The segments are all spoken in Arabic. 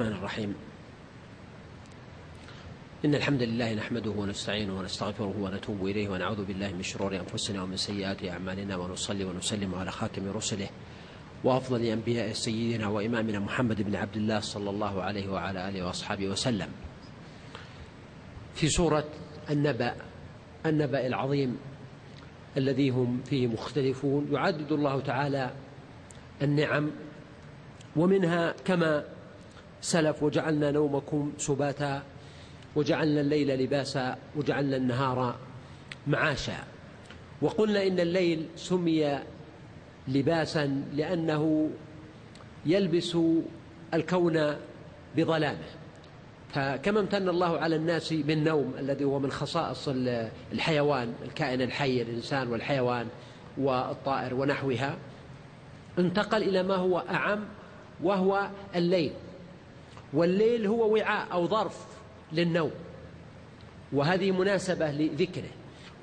الرحمن الرحيم. إن الحمد لله نحمده ونستعينه ونستغفره ونتوب إليه ونعوذ بالله من شرور أنفسنا ومن سيئات أعمالنا ونصلي ونسلم على خاتم رسله وأفضل أنبياء سيدنا وإمامنا محمد بن عبد الله صلى الله عليه وعلى آله وأصحابه وسلم. في سورة النبأ النبأ العظيم الذي هم فيه مختلفون يعدد الله تعالى النعم ومنها كما سلف وجعلنا نومكم سباتا وجعلنا الليل لباسا وجعلنا النهار معاشا. وقلنا إن الليل سمي لباسا لأنه يلبس الكون بظلامه. فكما امتن الله على الناس بالنوم الذي هو من خصائص الحيوان الكائن الحي الإنسان والحيوان والطائر ونحوها انتقل إلى ما هو أعم وهو الليل. والليل هو وعاء أو ظرف للنوم. وهذه مناسبة لذكره.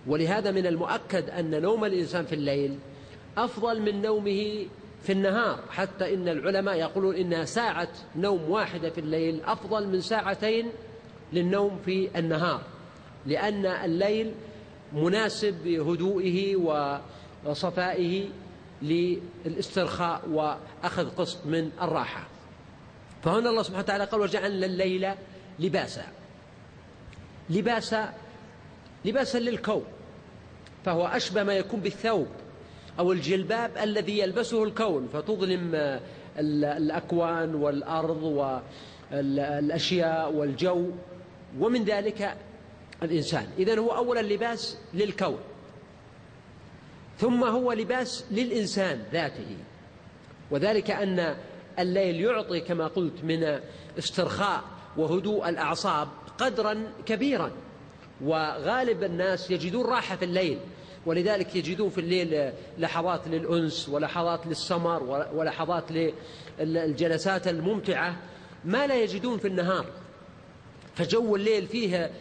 ولهذا من المؤكد أن نوم الإنسان في الليل أفضل من نومه في النهار. حتى إن العلماء يقولون إن ساعة نوم واحدة في الليل أفضل من ساعتين للنوم في النهار. لأن الليل مناسب بهدوئه وصفائه للاسترخاء وأخذ قسط من الراحة. فهنا الله سبحانه وتعالى قال وجعلنا الليل لباسا. لباسا لباسا للكون. فهو أشبه ما يكون بالثوب أو الجلباب الذي يلبسه الكون. فتظلم الأكوان والأرض والأشياء والجو. ومن ذلك الإنسان. إذن هو أولا لباس للكون. ثم هو لباس للإنسان ذاته. وذلك أن الليل يعطي كما قلت من استرخاء وهدوء الأعصاب قدرا كبيرا وغالب الناس يجدون راحة في الليل ولذلك يجدون في الليل لحظات للأنس ولحظات للسمر ولحظات للجلسات الممتعة ما لا يجدون في النهار. فجو الليل فيه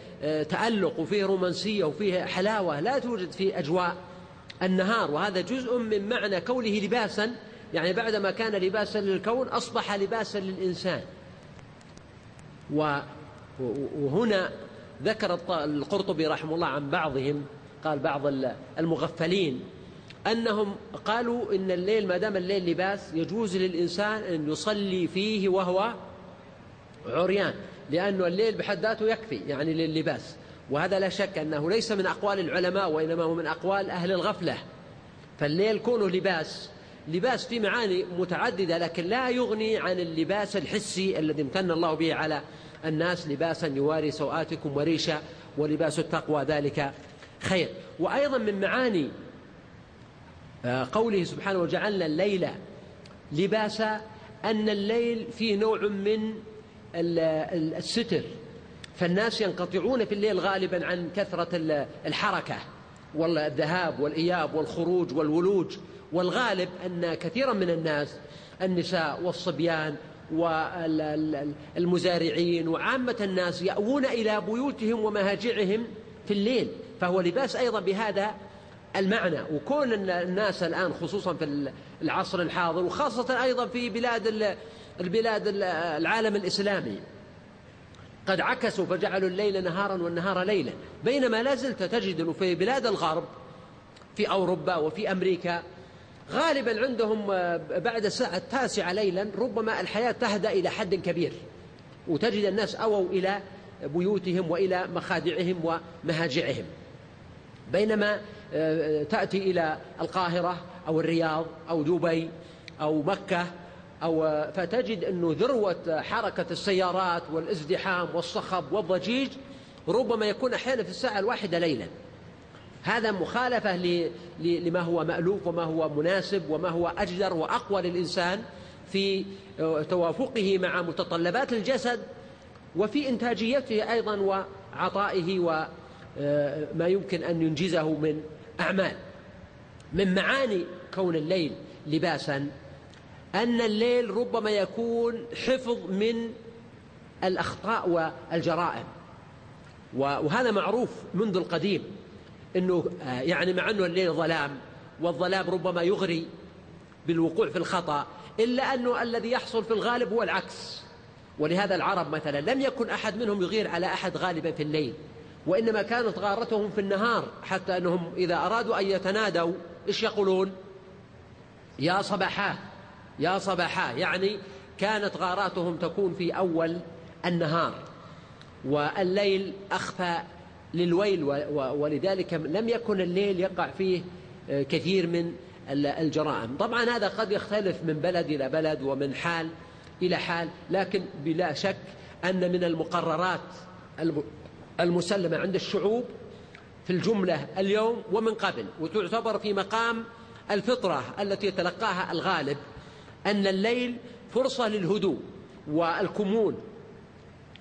تألق وفيه رومانسية وفيه حلاوة لا توجد في أجواء النهار وهذا جزء من معنى كونه لباسا يعني بعدما كان لباسا للكون أصبح لباسا للإنسان. وهنا ذكر القرطبي رحمه الله عن بعضهم قال بعض المغفلين أنهم قالوا إن الليل ما دام الليل لباس يجوز للإنسان أن يصلي فيه وهو عريان لأن الليل بحد ذاته يكفي يعني لللباس. وهذا لا شك أنه ليس من أقوال العلماء وإنما هو من أقوال أهل الغفلة. فالليل كونه لباس لباس في معاني متعددة لكن لا يغني عن اللباس الحسي الذي امتن الله به على الناس لباسا يواري سوآتكم وريشا ولباس التقوى ذلك خير. وأيضا من معاني آه، قوله سبحانه وجعلنا الليل لباسا أن الليل فيه نوع من الستر. فالناس ينقطعون في الليل غالبا عن كثرة الحركة والذهاب والإياب والخروج والولوج. والغالب أن كثيرا من الناس النساء والصبيان والمزارعين وعامة الناس يأوون إلى بيوتهم ومهاجعهم في الليل فهو لباس أيضا بهذا المعنى. وكون الناس الآن خصوصا في العصر الحاضر وخاصة أيضا في بلاد البلاد العالم الإسلامي قد عكسوا فجعلوا الليل نهارا والنهار ليلا. بينما لا زلت تجد في بلاد الغرب في أوروبا وفي أمريكا غالبا عندهم آه، بعد الساعة التاسعة ليلا ربما الحياة تهدأ إلى حد كبير وتجد الناس أووا إلى بيوتهم وإلى مخادعهم ومهاجعهم. بينما آه، تأتي إلى القاهرة أو الرياض أو دبي أو مكة أو آه، فتجد أنه ذروة حركة السيارات والازدحام والصخب والضجيج ربما يكون أحيانا في الساعة الواحدة ليلا. هذا مخالفة لما هو مألوف وما هو مناسب وما هو أجدر وأقوى للإنسان في توافقه مع متطلبات الجسد وفي إنتاجيته أيضا وعطائه وما يمكن أن ينجزه من أعمال. من معاني كون الليل لباسا أن الليل ربما يكون حفظ من الأخطاء والجرائم. وهذا معروف منذ القديم. أنه آه، يعني مع أنه الليل ظلام والظلام ربما يغري بالوقوع في الخطأ إلا أنه الذي يحصل في الغالب هو العكس. ولهذا العرب مثلا لم يكن أحد منهم يغير على أحد غالبا في الليل وإنما كانت غارتهم في النهار حتى أنهم إذا أرادوا أن يتنادوا إيش يقولون؟ يا صباحا يا صباحا. يعني كانت غاراتهم تكون في أول النهار والليل أخفى للويل ولذلك لم يكن الليل يقع فيه آه، كثير من الجرائم. طبعا هذا قد يختلف من بلد إلى بلد ومن حال إلى حال لكن بلا شك أن من المقررات المسلمة عند الشعوب في الجملة اليوم ومن قبل وتعتبر في مقام الفطرة التي يتلقاها الغالب أن الليل فرصة للهدوء والكمون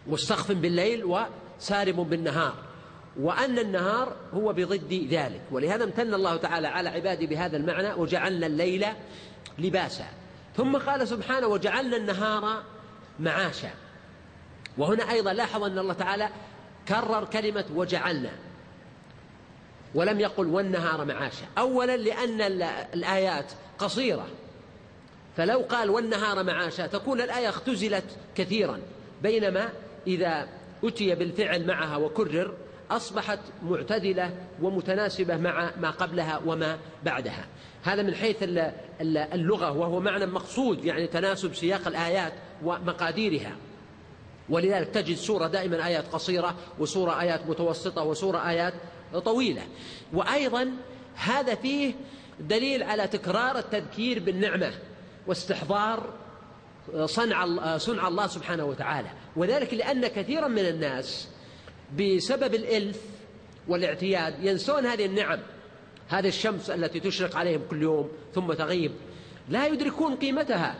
مستخف بالليل وسارم بالنهار. وأن النهار هو بضد ذلك. ولهذا امتن الله تعالى على عباده بهذا المعنى وجعلنا الليل لباسا. ثم قال سبحانه وجعلنا النهار معاشا. وهنا أيضا لاحظ أن الله تعالى كرر كلمة وجعلنا ولم يقل والنهار معاشا. أولا لأن الآيات قصيرة. فلو قال والنهار معاشا تكون الآية اختزلت كثيرا بينما إذا أتي بالفعل معها وكرر أصبحت معتدلة ومتناسبة مع ما قبلها وما بعدها. هذا من حيث اللغة وهو معنى مقصود يعني تناسب سياق الآيات ومقاديرها. ولذلك تجد سورة دائما آيات قصيرة وسورة آيات متوسطة وسورة آيات طويلة. وأيضا هذا فيه دليل على تكرار التذكير بالنعمة واستحضار صنع صنع الله سبحانه وتعالى. وذلك لأن كثيرا من الناس بسبب الإلف والاعتياد ينسون هذه النعم هذه الشمس التي تشرق عليهم كل يوم ثم تغيب. لا يدركون قيمتها.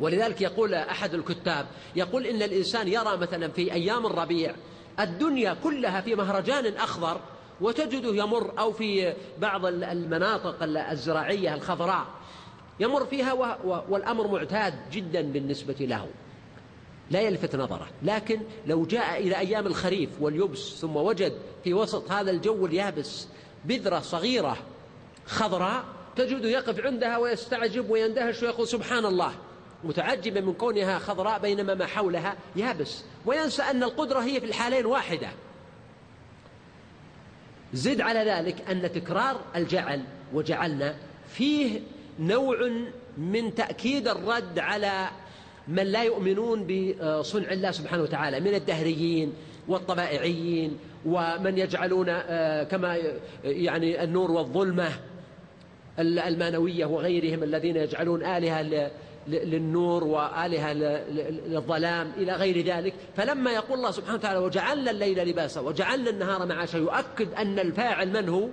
ولذلك يقول أحد الكتاب يقول إن الإنسان يرى مثلا في أيام الربيع الدنيا كلها في مهرجان أخضر وتجده يمر أو في بعض المناطق الزراعية الخضراء يمر فيها والأمر معتاد جدا بالنسبة له. لا يلفت نظره. لكن لو جاء إلى أيام الخريف واليبس ثم وجد في وسط هذا الجو اليابس بذرة صغيرة خضراء تجد يقف عندها ويستعجب ويندهش ويقول سبحان الله. متعجبا من كونها خضراء بينما ما حولها يابس. وينسى أن القدرة هي في الحالين واحدة. زد على ذلك أن تكرار الجعل وجعلنا فيه نوع من تأكيد الرد على من لا يؤمنون بصنع الله سبحانه وتعالى من الدهريين والطبائعيين ومن يجعلون آه، كما يعني النور والظلمة المانوية وغيرهم الذين يجعلون آلهة للنور وآلهة للظلام إلى غير ذلك. فلما يقول الله سبحانه وتعالى وجعلنا الليل لباسا وجعلنا النهار معاشا يؤكد أن الفاعل من هو؟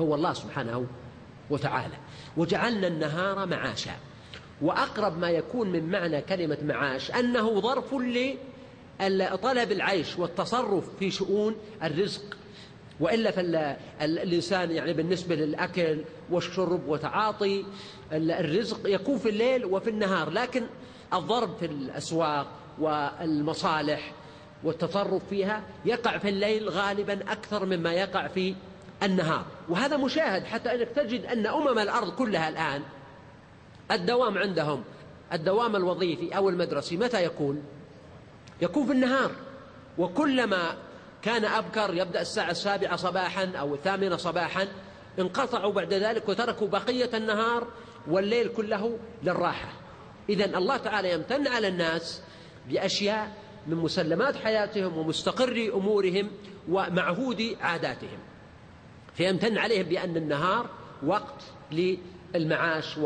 هو الله سبحانه وتعالى. وجعلنا النهار معاشا. وأقرب ما يكون من معنى كلمة معاش أنه ظرف لطلب العيش والتصرف في شؤون الرزق. وإلا فالإنسان يعني بالنسبة للأكل والشرب وتعاطي الرزق يكون في الليل وفي النهار. لكن الضرب في الأسواق والمصالح والتصرف فيها يقع في الليل غالبا أكثر مما يقع في النهار. وهذا مشاهد حتى أنك تجد أن أمم الأرض كلها الآن الدوام عندهم الدوام الوظيفي أو المدرسي متى يكون؟ يكون في النهار. وكلما كان أبكر يبدأ الساعة السابعة صباحا أو الثامنة صباحا انقطعوا بعد ذلك وتركوا بقية النهار والليل كله للراحة. إذا الله تعالى يمتن على الناس بأشياء من مسلمات حياتهم ومستقر أمورهم ومعهود عاداتهم. فيمتن عليهم بأن النهار وقت للمعاش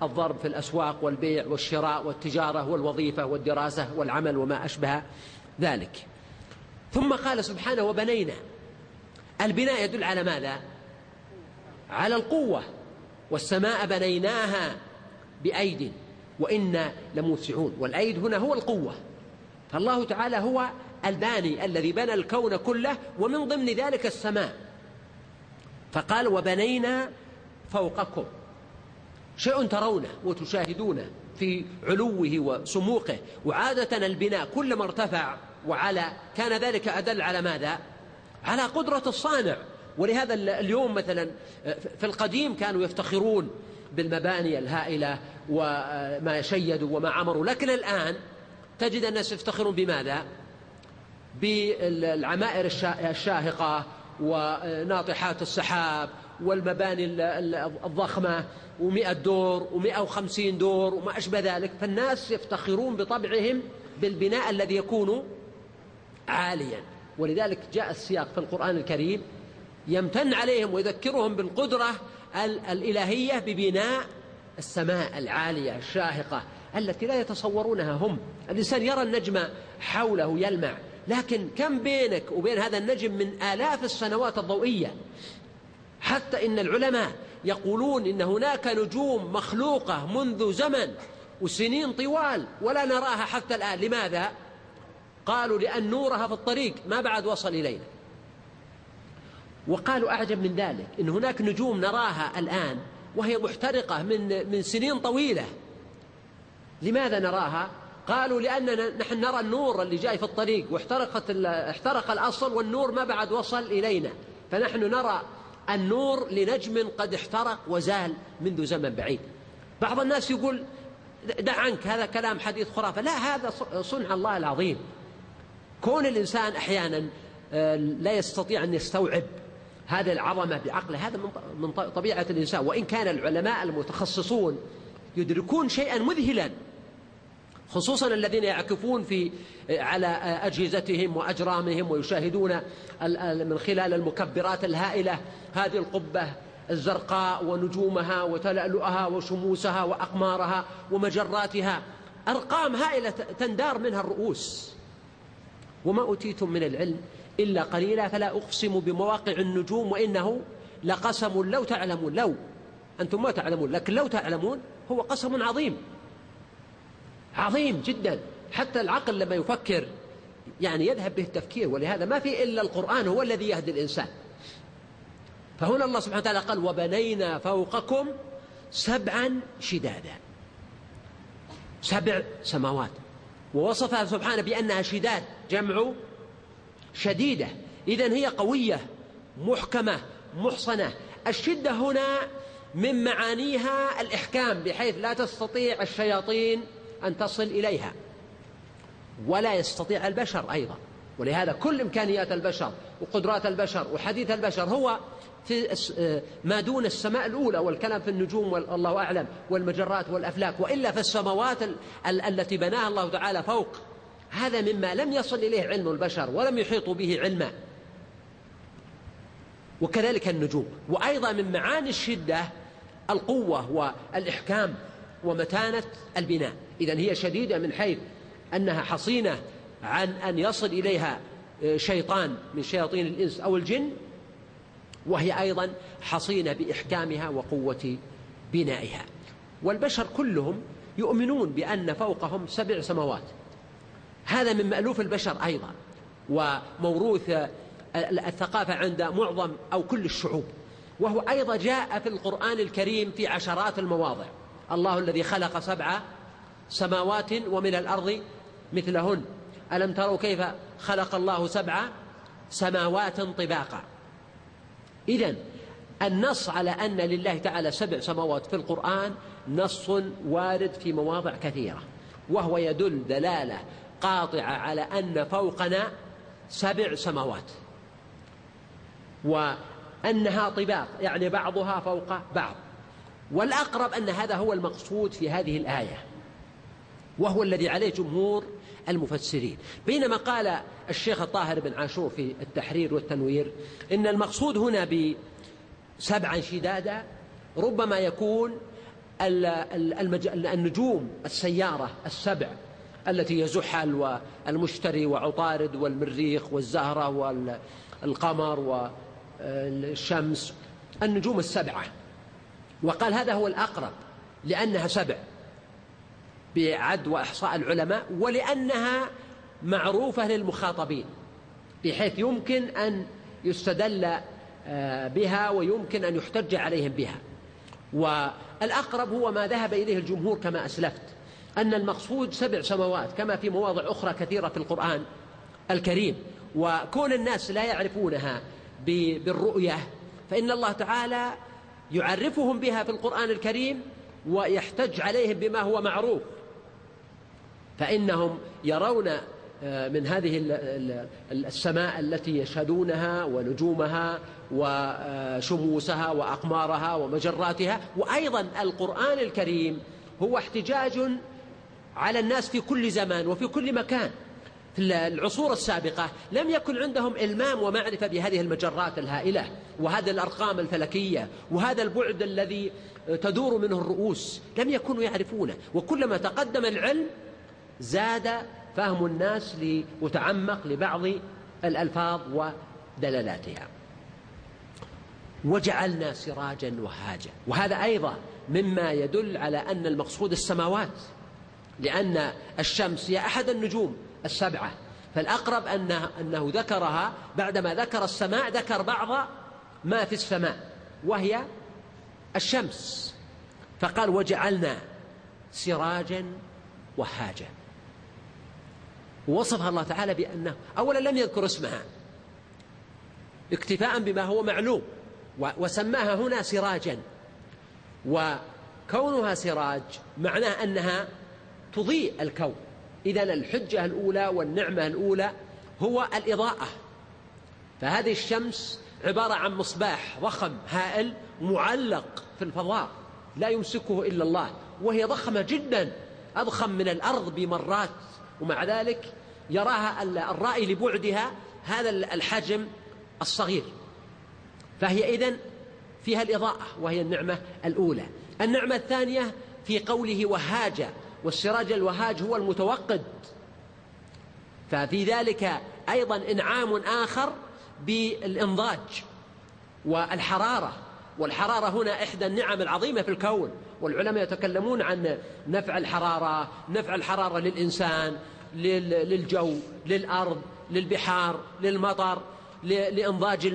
والضرب في الأسواق والبيع والشراء والتجارة والوظيفة والدراسة والعمل وما أشبه ذلك. ثم قال سبحانه وبنينا. البناء يدل على ماذا؟ على القوة. والسماء بنيناها بأيد وإنا لموسعون. والأيد هنا هو القوة. فالله تعالى هو الباني الذي بنى الكون كله ومن ضمن ذلك السماء. فقال وبنينا فوقكم. شيء ترونه وتشاهدونه في علوه وسموقه وعادة البناء كلما ارتفع وعلى كان ذلك أدل على ماذا؟ على قدرة الصانع ولهذا اليوم مثلا في القديم كانوا يفتخرون بالمباني الهائلة وما شيدوا وما عمروا لكن الآن تجد الناس يفتخرون بماذا؟ بالعمائر الشاهقة وناطحات السحاب والمباني الضخمة ومئة دور ومئة وخمسين دور وما أشبه ذلك. فالناس يفتخرون بطبعهم بالبناء الذي يكون عاليا. ولذلك جاء السياق في القرآن الكريم يمتن عليهم ويذكرهم بالقدرة الإلهية ببناء السماء العالية الشاهقة التي لا يتصورونها هم. الإنسان يرى النجم حوله يلمع. لكن كم بينك وبين هذا النجم من آلاف السنوات الضوئية؟ حتى إن العلماء يقولون إن هناك نجوم مخلوقة منذ زمن وسنين طوال ولا نراها حتى الآن لماذا؟ قالوا لأن نورها في الطريق ما بعد وصل إلينا وقالوا أعجب من ذلك إن هناك نجوم نراها الآن وهي محترقة من من سنين طويلة لماذا نراها؟ قالوا لأننا نحن نرى النور اللي جاي في الطريق واحترقت احترق الأصل والنور ما بعد وصل إلينا فنحن نرى النور لنجم قد احترق وزال منذ زمن بعيد. بعض الناس يقول دع عنك هذا كلام حديث خرافة. لا هذا صنع الله العظيم. كون الإنسان أحيانا آه، لا يستطيع أن يستوعب هذه العظمة بعقله هذا من طبيعة الإنسان. وإن كان العلماء المتخصصون يدركون شيئا مذهلا خصوصا الذين يعكفون في على أجهزتهم وأجرامهم ويشاهدون من خلال المكبرات الهائلة هذه القبة الزرقاء ونجومها وتلألؤها وشموسها وأقمارها ومجراتها. أرقام هائلة تندار منها الرؤوس. وما أوتيتم من العلم إلا قليلا فلا أقسم بمواقع النجوم وإنه لقسم لو تعلمون. لو أنتم ما تعلمون لكن لو تعلمون هو قسم عظيم. عظيم جدا. حتى العقل لما يفكر يعني يذهب به التفكير ولهذا ما في إلا القرآن هو الذي يهدي الإنسان. فهنا الله سبحانه وتعالى قال وبنينا فوقكم سبعا شدادا. سبع سماوات. ووصفها سبحانه بأنها شداد جمع شديدة. إذا هي قوية محكمة محصنة. الشدة هنا من معانيها الإحكام بحيث لا تستطيع الشياطين أن تصل إليها. ولا يستطيع البشر أيضا. ولهذا كل إمكانيات البشر وقدرات البشر وحديث البشر هو في ما دون السماء الأولى والكلام في النجوم والله أعلم والمجرات والأفلاك وإلا في السماوات التي بناها الله تعالى فوق. هذا مما لم يصل إليه علم البشر ولم يحيطوا به علما. وكذلك النجوم. وأيضا من معاني الشدة القوة والإحكام ومتانة البناء. إذا هي شديدة من حيث أنها حصينة عن أن يصل إليها آه، شيطان من شياطين الإنس أو الجن وهي أيضا حصينة بإحكامها وقوة بنائها. والبشر كلهم يؤمنون بأن فوقهم سبع سماوات. هذا من مألوف البشر أيضا وموروث الثقافة عند معظم أو كل الشعوب. وهو أيضا جاء في القرآن الكريم في عشرات المواضع. الله الذي خلق سبع سماوات ومن الأرض مثلهن. ألم تروا كيف خلق الله سبع سماوات طباقا؟ إذا النص على أن لله تعالى سبع سماوات في القرآن نص وارد في مواضع كثيرة وهو يدل دلالة قاطعة على أن فوقنا سبع سماوات وأنها طباق يعني بعضها فوق بعض. والأقرب أن هذا هو المقصود في هذه الآية وهو الذي عليه جمهور المفسرين. بينما قال الشيخ الطاهر بن عاشور في التحرير والتنوير إن المقصود هنا بسبعا شدادا ربما يكون النجوم السيارة السبع التي هي زحل والمشتري وعطارد والمريخ والزهرة والقمر والشمس النجوم السبعة. وقال هذا هو الأقرب لأنها سبع بعد وإحصاء العلماء ولأنها معروفة للمخاطبين بحيث يمكن أن يستدل آه، بها ويمكن أن يحتج عليهم بها. والأقرب هو ما ذهب إليه الجمهور كما أسلفت أن المقصود سبع سماوات كما في مواضع أخرى كثيرة في القرآن الكريم. وكون الناس لا يعرفونها بالرؤية فإن الله تعالى يعرفهم بها في القرآن الكريم ويحتج عليهم بما هو معروف. فإنهم يرون آه، من هذه السماء التي يشهدونها ونجومها وشموسها وأقمارها ومجراتها. وأيضا القرآن الكريم هو احتجاج على الناس في كل زمان وفي كل مكان. في العصور السابقة لم يكن عندهم إلمام ومعرفة بهذه المجرات الهائلة وهذه الأرقام الفلكية وهذا البعد الذي تدور منه الرؤوس لم يكونوا يعرفونه. وكلما تقدم العلم زاد فهم الناس وتعمق لبعض الألفاظ ودلالاتها. وجعلنا سراجا وهاجا. وهذا أيضا مما يدل على أن المقصود السماوات لأن الشمس هي أحد النجوم. السبعة. فالأقرب أنه, أنه ذكرها بعدما ذكر السماء ذكر بعض ما في السماء وهي الشمس. فقال وجعلنا سراجا وهاجا. ووصفها الله تعالى بأنه أولا لم يذكر اسمها اكتفاء بما هو معلوم وسماها هنا سراجا. وكونها سراج معناه أنها تضيء الكون. إذا الحجة الأولى والنعمة الأولى هو الإضاءة. فهذه الشمس عبارة عن مصباح ضخم هائل معلق في الفضاء لا يمسكه إلا الله وهي ضخمة جدا أضخم من الأرض بمرات. ومع ذلك يراها الرائي لبعدها هذا الحجم الصغير. فهي إذن فيها الإضاءة وهي النعمة الأولى. النعمة الثانية في قوله وهاج والسراج الوهاج هو المتوقد. ففي ذلك أيضا إنعام آخر بالإنضاج والحرارة. والحرارة هنا إحدى النعم العظيمة في الكون. والعلماء يتكلمون عن نفع الحرارة نفع الحرارة للإنسان للجو للأرض للبحار للمطر لإنضاج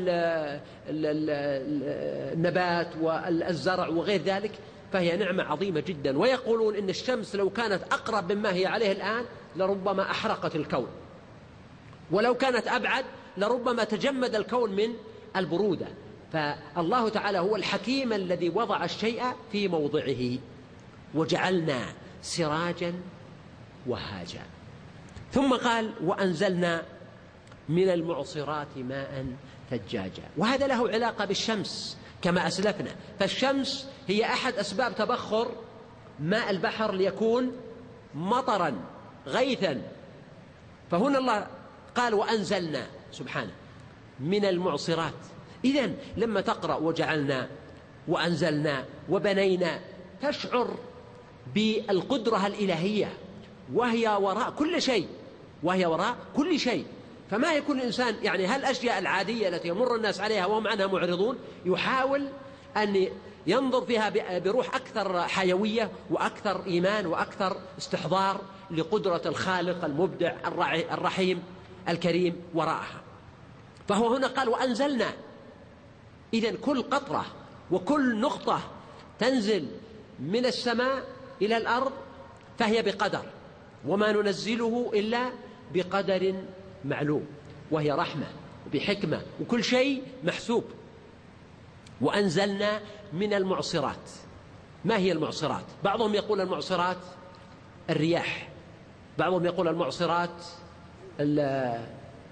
النبات والزرع وغير ذلك. فهي نعمة عظيمة جدا. ويقولون إن الشمس لو كانت أقرب مما هي عليه الآن لربما أحرقت الكون. ولو كانت أبعد لربما تجمد الكون من البرودة. فالله تعالى هو الحكيم الذي وضع الشيء في موضعه. وجعلنا سراجا وهاجا. ثم قال وأنزلنا من المعصرات ماء ثجاجا. وهذا له علاقة بالشمس كما أسلفنا. فالشمس هي أحد أسباب تبخر ماء البحر ليكون مطرا غيثا. فهنا الله قال وأنزلنا سبحانه من المعصرات. إذا لما تقرأ وجعلنا وأنزلنا وبنينا تشعر بالقدرة الإلهية وهي وراء كل شيء وهي وراء كل شيء. فما يكون الإنسان يعني هل الأشياء العادية التي يمر الناس عليها وهم عنها معرضون يحاول أن ينظر فيها بروح أكثر حيوية وأكثر إيمان وأكثر استحضار لقدرة الخالق المبدع الرحيم الكريم وراءها. فهو هنا قال وأنزلنا. إذا كل قطرة وكل نقطة تنزل من السماء إلى الأرض فهي بقدر وما ننزله إلا بقدر معلوم وهي رحمة وبحكمة وكل شيء محسوب. وأنزلنا من المعصرات. ما هي المعصرات؟ بعضهم يقول المعصرات الرياح بعضهم يقول المعصرات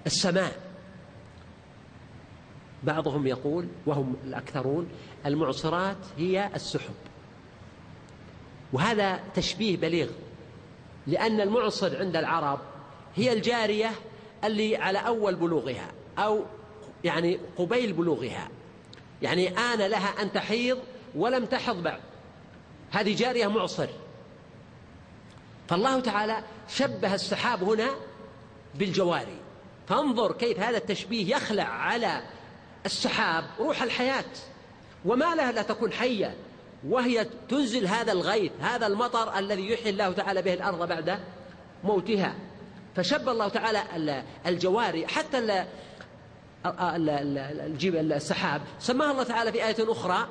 السماء بعضهم يقول وهم الأكثرون المعصرات هي السحب. وهذا تشبيه بليغ لأن المعصر عند العرب هي الجارية اللي على أول بلوغها أو يعني قبيل بلوغها. يعني آن لها أن تحيض ولم تحض بعد. هذه جارية معصر. فالله تعالى شبه السحاب هنا بالجواري. فانظر كيف هذا التشبيه يخلع على السحاب روح الحياة. وما لها لا تكون حية. وهي تنزل هذا الغيث هذا المطر الذي يحيي الله تعالى به الأرض بعد موتها. فشب الله تعالى الجواري حتى السحاب. سماها الله تعالى في آية أخرى.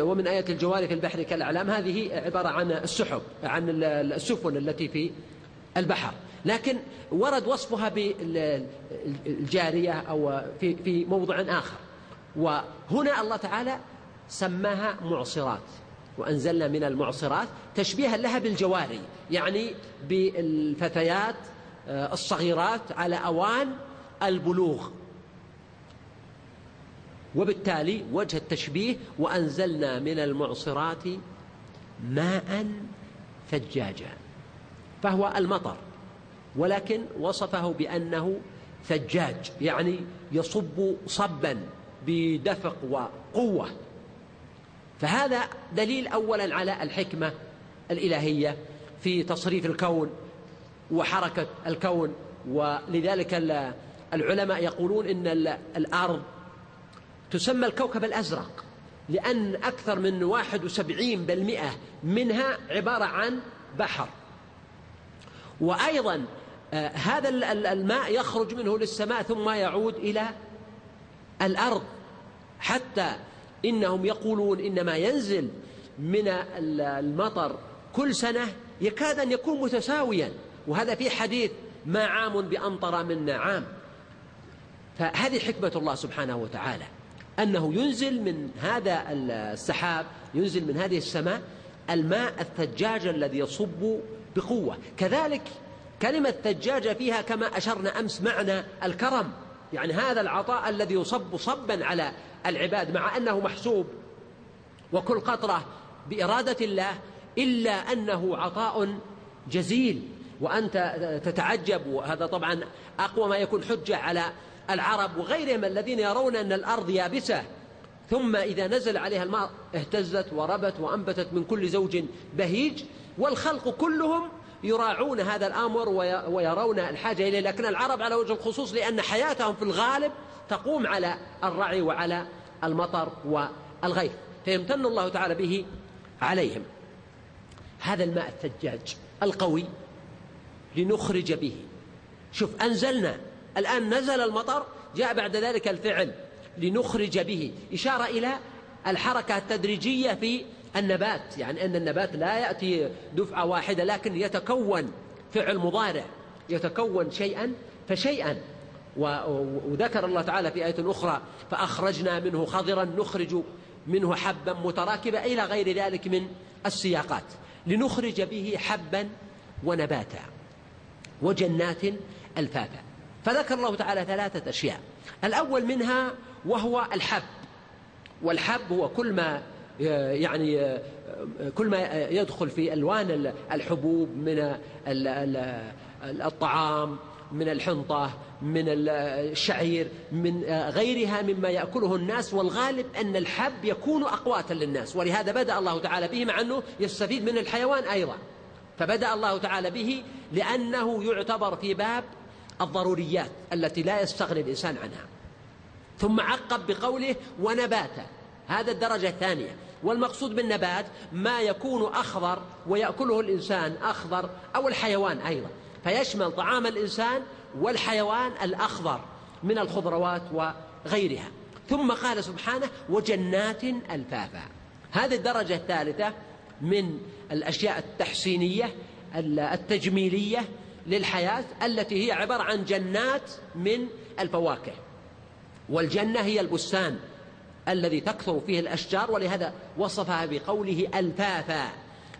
ومن آيات الجوار في البحر كالأعلام. هذه عبارة عن السحب عن السفن التي في البحر. لكن ورد وصفها بالجارية أو في في موضع آخر. وهنا الله تعالى سماها معصرات. وأنزلنا من المعصرات تشبيها لها بالجواري يعني بالفتيات آه، الصغيرات على أوان البلوغ. وبالتالي وجه التشبيه وأنزلنا من المعصرات ماء ثجاجا فهو المطر ولكن وصفه بأنه ثجاج يعني يصب صبا بدفق وقوة. فهذا دليل أولا على الحكمة الإلهية في تصريف الكون وحركة الكون ولذلك العلماء يقولون إن الأرض تسمى الكوكب الأزرق لأن أكثر من واحد وسبعين بالمئة منها عبارة عن بحر. وأيضا آه، هذا الماء يخرج منه للسماء ثم يعود إلى الأرض حتى إنهم يقولون إنما ينزل من المطر كل سنة يكاد أن يكون متساويا. وهذا في حديث ما عام بأمطر من عام فهذه حكمة الله سبحانه وتعالى. أنه ينزل من هذا السحاب ينزل من هذه السماء الماء الثجاج الذي يصب بقوة. كذلك كلمة ثجاجة فيها كما أشرنا أمس معنى الكرم. يعني هذا العطاء الذي يصب صبا على العباد مع أنه محسوب وكل قطرة بإرادة الله إلا أنه عطاء جزيل. وأنت تتعجب وهذا طبعا أقوى ما يكون حجة على العرب وغيرهم الذين يرون أن الأرض يابسة. ثم إذا نزل عليها الماء اهتزت وربت وأنبتت من كل زوج بهيج. والخلق كلهم يراعون هذا الأمر ويرون الحاجة إليه. لكن العرب على وجه الخصوص لأن حياتهم في الغالب تقوم على الرعي وعلى المطر والغيث فيمتن الله تعالى به عليهم. هذا الماء الثجاج القوي لنخرج به. شوف أنزلنا. الآن نزل المطر جاء بعد ذلك الفعل لنخرج به. إشارة إلى الحركة التدريجية في النبات. يعني أن النبات لا يأتي دفعة واحدة لكن يتكون فعل مضارع يتكون شيئا فشيئا وذكر الله تعالى في آية أخرى فأخرجنا منه خضرا نخرج منه حبا متراكبا إلى غير ذلك من السياقات لنخرج به حبا ونباتا وجنات ألفافا. فذكر الله تعالى ثلاثة أشياء الأول منها وهو الحب والحب هو كل ما يعني كل ما يدخل في ألوان الحبوب من الطعام من الحنطة من الشعير من غيرها مما يأكله الناس والغالب أن الحب يكون أقواتا للناس. ولهذا بدأ الله تعالى به مع أنه يستفيد من الحيوان أيضا. فبدأ الله تعالى به لأنه يعتبر في باب الضروريات التي لا يستغني الإنسان عنها. ثم عقب بقوله ونباتا هذا الدرجة الثانية. والمقصود بالنبات ما يكون أخضر ويأكله الإنسان أخضر أو الحيوان أيضا. فيشمل طعام الإنسان والحيوان الأخضر من الخضروات وغيرها. ثم قال سبحانه وجنات ألفافا. هذه الدرجة الثالثة من الأشياء التحسينية التجميلية للحياة التي هي عبارة عن جنات من الفواكه. والجنة هي البستان الذي تكثر فيه الأشجار ولهذا وصفها بقوله ألفافا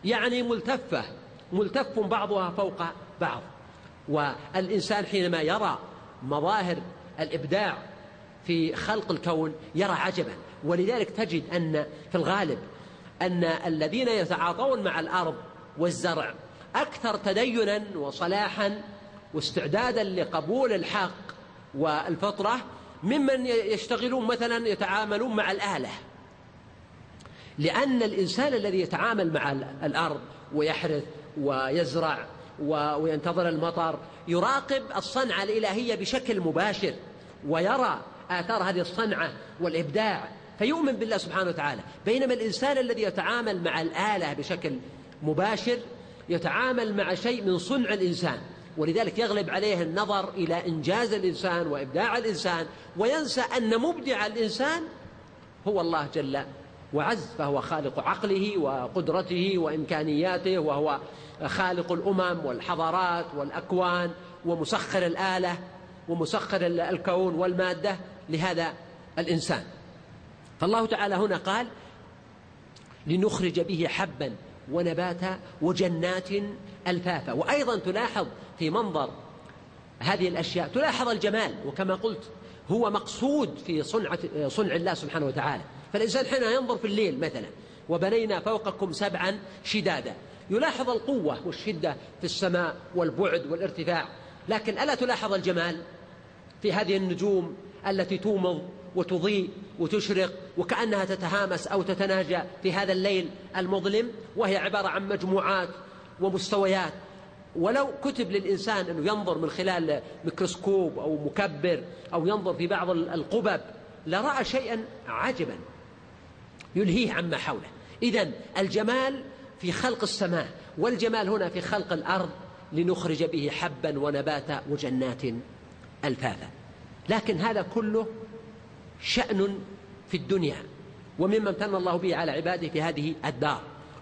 يعني ملتفة ملتف بعضها فوق بعض. والإنسان حينما يرى مظاهر الإبداع في خلق الكون يرى عجبا. ولذلك تجد أن في الغالب أن الذين يتعاطون مع الأرض والزرع أكثر تدينا وصلاحا واستعدادا لقبول الحق والفطرة ممن يشتغلون مثلا يتعاملون مع الآلة. لأن الإنسان الذي يتعامل مع الأرض ويحرث ويزرع وينتظر المطر. يراقب الصنعة الإلهية بشكل مباشر ويرى آثار هذه الصنعة والإبداع. فيؤمن بالله سبحانه وتعالى. بينما الإنسان الذي يتعامل مع الآلة بشكل مباشر يتعامل مع شيء من صنع الإنسان. ولذلك يغلب عليه النظر إلى إنجاز الإنسان وإبداع الإنسان وينسى أن مبدع الإنسان هو الله جل وعز فهو خالق عقله وقدرته وإمكانياته وهو خالق الأمم والحضارات والأكوان ومسخر الآلة ومسخر الكون والمادة لهذا الإنسان. فالله تعالى هنا قال لنخرج به حبا ونباتا وجنات ألفافا. وأيضا تلاحظ في منظر هذه الأشياء تلاحظ الجمال وكما قلت هو مقصود في صنعة صنع الله سبحانه وتعالى. فالإنسان حين ينظر في الليل مثلا وبنينا فوقكم سبعا شدادا. يلاحظ القوة والشدة في السماء والبعد والارتفاع. لكن ألا تلاحظ الجمال في هذه النجوم التي تومض وتضيء وتشرق وكأنها تتهامس أو تتناجى في هذا الليل المظلم وهي عبارة عن مجموعات ومستويات. ولو كتب للإنسان أنه ينظر من خلال ميكروسكوب أو مكبر أو ينظر في بعض القبب لرأى شيئا عجبا. يلهيه عما حوله. إذا الجمال في خلق السماء والجمال هنا في خلق الأرض لنخرج به حبا ونباتا وجنات الفافا. لكن هذا كله شأن في الدنيا ومما امتن الله به على عباده في هذه الدار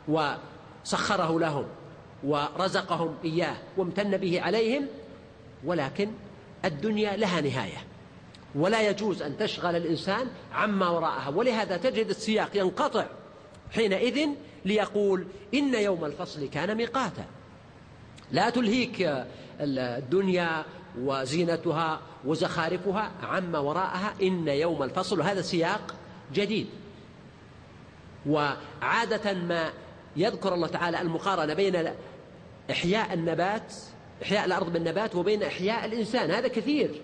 وسخره لهم ورزقهم إياه وامتن به عليهم ولكن الدنيا لها نهاية. ولا يجوز أن تشغل الإنسان عما وراءها. ولهذا تجد السياق ينقطع حينئذ ليقول إن يوم الفصل كان ميقاتا. لا تلهيك الدنيا وزينتها وزخارفها عما وراءها إن يوم الفصل. وهذا سياق جديد. وعادة ما يذكر الله تعالى المقارنة بين إحياء النبات إحياء الأرض بالنبات وبين إحياء الإنسان. هذا كثير.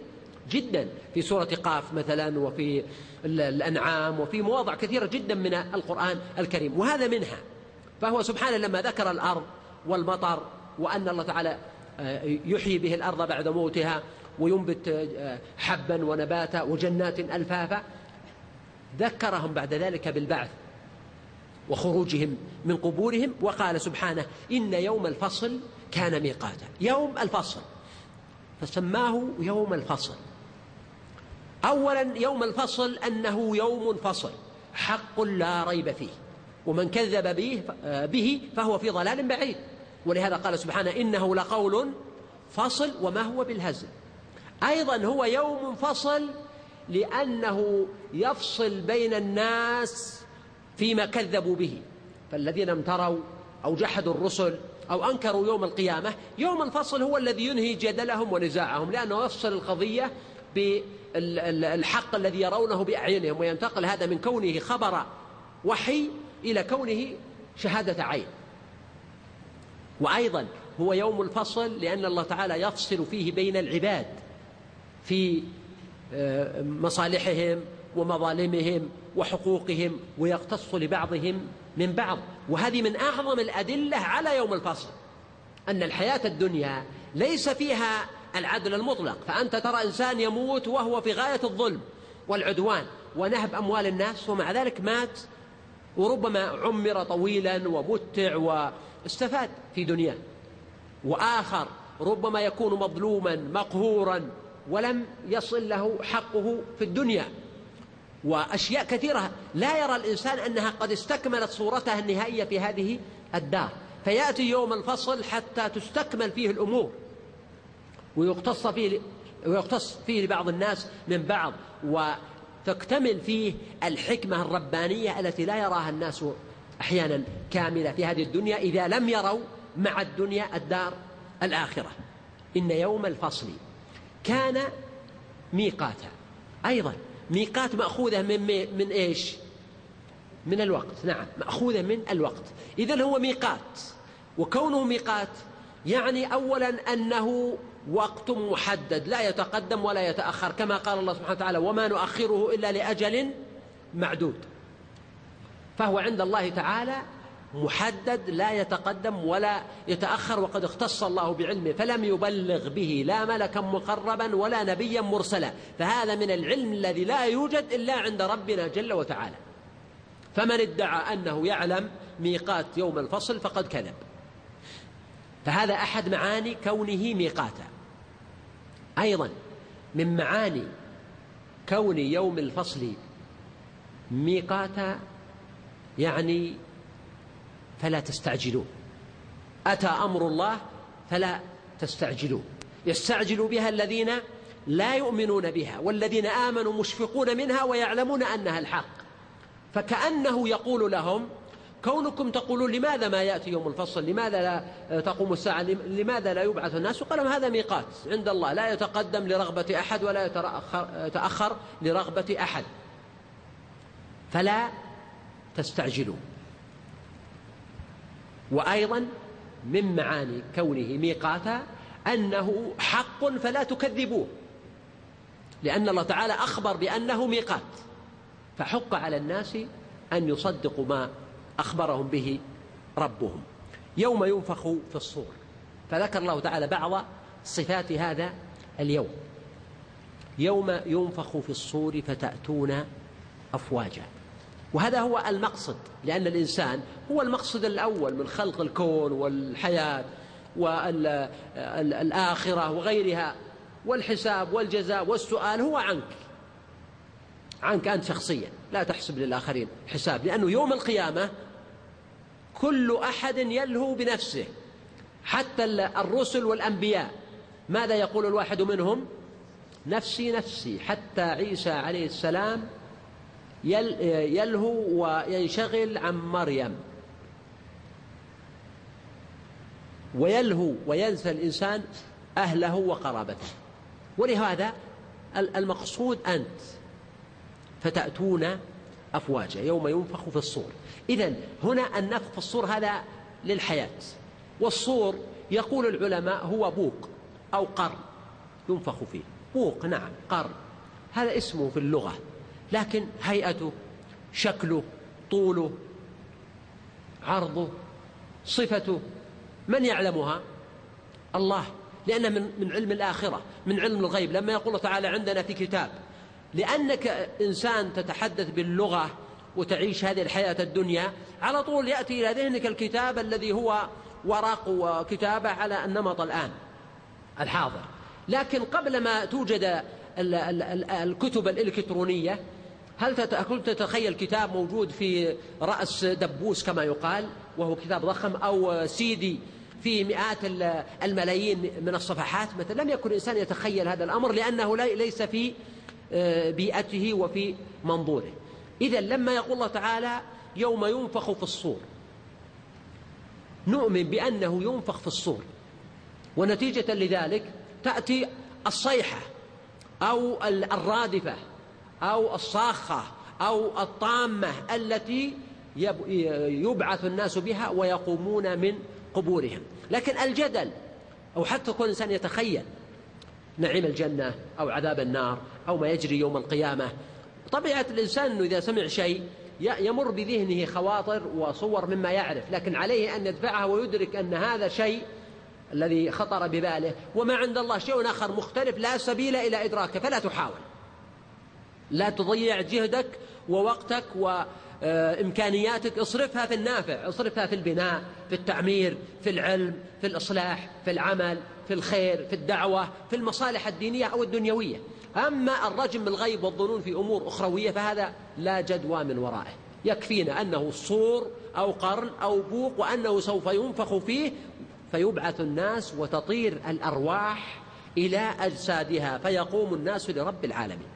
جدا. في سورة قاف مثلا وفي الأنعام وفي مواضع كثيرة جدا من القرآن الكريم. وهذا منها فهو سبحانه لما ذكر الأرض والمطر وأن الله تعالى آه، يحيي به الأرض بعد موتها وينبت آه، حبا ونباتا وجنات ألفافا ذكرهم بعد ذلك بالبعث وخروجهم من قبورهم. وقال سبحانه إن يوم الفصل كان ميقاتا. يوم الفصل. فسماه يوم الفصل. أولا يوم الفصل أنه يوم فصل حق لا ريب فيه ومن كذب به, به فهو في ضلال بعيد. ولهذا قال سبحانه إنه لقول فصل وما هو بالهزل. أيضا هو يوم فصل لأنه يفصل بين الناس فيما كذبوا به. فالذين امتروا أو جحدوا الرسل أو أنكروا يوم القيامة يوم الفصل هو الذي ينهي جدلهم ونزاعهم لأنه يفصل القضية بالحق الذي يرونه بأعينهم وينتقل هذا من كونه خبر وحي إلى كونه شهادة عين. وأيضا هو يوم الفصل لأن الله تعالى يفصل فيه بين العباد في آه، مصالحهم ومظالمهم وحقوقهم ويقتص لبعضهم من بعض. وهذه من أعظم الأدلة على يوم الفصل أن الحياة الدنيا ليس فيها العدل المطلق فأنت ترى إنسان يموت وهو في غاية الظلم والعدوان ونهب أموال الناس ومع ذلك مات وربما عمر طويلا ومتع واستفاد في دنياه. وآخر ربما يكون مظلوما مقهورا ولم يصل له حقه في الدنيا. وأشياء كثيرة لا يرى الإنسان أنها قد استكملت صورتها النهائية في هذه الدار. فيأتي يوم الفصل حتى تستكمل فيه الأمور. ويقتص فيه ويقتص فيه لبعض الناس من بعض وتكتمل فيه الحكمة الربانية التي لا يراها الناس أحيانا كاملة في هذه الدنيا إذا لم يروا مع الدنيا الدار الآخرة. إن يوم الفصل كان ميقاتا. أيضا ميقات مأخوذة من من إيش؟ من الوقت. نعم مأخوذة من الوقت. إذا هو ميقات وكونه ميقات يعني أولا أنه وقت محدد لا يتقدم ولا يتأخر كما قال الله سبحانه وتعالى وما نؤخره إلا لأجل معدود. فهو عند الله تعالى محدد لا يتقدم ولا يتأخر وقد اختص الله بعلمه فلم يبلغ به لا ملكا مقربا ولا نبيا مرسلا. فهذا من العلم الذي لا يوجد إلا عند ربنا جل وتعالى. فمن ادعى أنه يعلم ميقات يوم الفصل فقد كذب. فهذا أحد معاني كونه ميقاتا. أيضا من معاني كون يوم الفصل ميقاتا يعني فلا تستعجلوا. أتى أمر الله فلا تستعجلوا. يستعجل بها الذين لا يؤمنون بها والذين آمنوا مشفقون منها ويعلمون أنها الحق. فكأنه يقول لهم كونكم تقولون لماذا ما يأتي يوم الفصل؟ لماذا لا تقوم الساعة؟ لماذا لا يبعث الناس؟ قالوا هذا ميقات عند الله. لا يتقدم لرغبة أحد ولا يتأخر لرغبة أحد. فلا تستعجلوا. وأيضا من معاني كونه ميقاتا أنه حق فلا تكذبوه. لأن الله تعالى أخبر بأنه ميقات. فحق على الناس أن يصدقوا ما أخبرهم به ربهم. يوم ينفخ في الصور. فذكر الله تعالى بعض صفات هذا اليوم. يوم ينفخ في الصور فتأتون أفواجا. وهذا هو المقصد لأن الإنسان هو المقصد الأول من خلق الكون والحياة والآخرة وغيرها. والحساب والجزاء والسؤال هو عنك. عنك أنت شخصيا. لا تحسب للآخرين حساب لأنه يوم القيامة كل أحد يلهو بنفسه. حتى الرسل والأنبياء. ماذا يقول الواحد منهم؟ نفسي نفسي. حتى عيسى عليه السلام يلهو وينشغل عن مريم. ويلهو وينسى الإنسان أهله وقرابته. ولهذا المقصود أنت فتأتون أفواجا يوم ينفخ في الصور. إذا هنا النفخ في الصور هذا للحياة. والصور يقول العلماء هو بوق أو قرن ينفخ فيه. بوق نعم قرن هذا اسمه في اللغة. لكن هيئته شكله طوله عرضه صفته من يعلمها؟ الله. لأنه من من علم الآخرة من علم الغيب. لما يقول تعالى عندنا في كتاب لأنك إنسان تتحدث باللغة وتعيش هذه الحياة الدنيا. على طول يأتي إلى ذهنك الكتاب الذي هو ورق وكتابة على النمط الآن الحاضر. لكن قبل ما توجد الكتب الإلكترونية هل كنت تتخيل كتاب موجود في رأس دبوس كما يقال وهو كتاب ضخم أو سيدي في مئات الملايين من الصفحات؟ مثلا لم يكن الإنسان يتخيل هذا الأمر لأنه ليس في آه، بيئته وفي منظوره. إذا لما يقول الله تعالى يوم ينفخ في الصور. نؤمن بأنه ينفخ في الصور. ونتيجة لذلك تأتي الصيحة أو الرادفة أو الصاخة أو الطامة التي يبعث الناس بها ويقومون من قبورهم. لكن الجدل أو حتى كل إنسان يتخيل نعيم الجنة أو عذاب النار أو ما يجري يوم القيامة طبيعة الإنسان أنه إذا سمع شيء يمر بذهنه خواطر وصور مما يعرف لكن عليه أن يدفعها ويدرك أن هذا شيء الذي خطر بباله. وما عند الله شيء آخر مختلف لا سبيل إلى إدراكه فلا تحاول. لا تضيع جهدك ووقتك وإمكانياتك اصرفها في النافع اصرفها في البناء في التعمير في العلم في الإصلاح في العمل في الخير في الدعوة في المصالح الدينية أو الدنيوية. أما الرجم بالغيب والظنون في أمور أخروية فهذا لا جدوى من ورائه. يكفينا أنه صور أو قرن أو بوق وأنه سوف ينفخ فيه فيبعث الناس وتطير الأرواح إلى أجسادها فيقوم الناس لرب العالمين.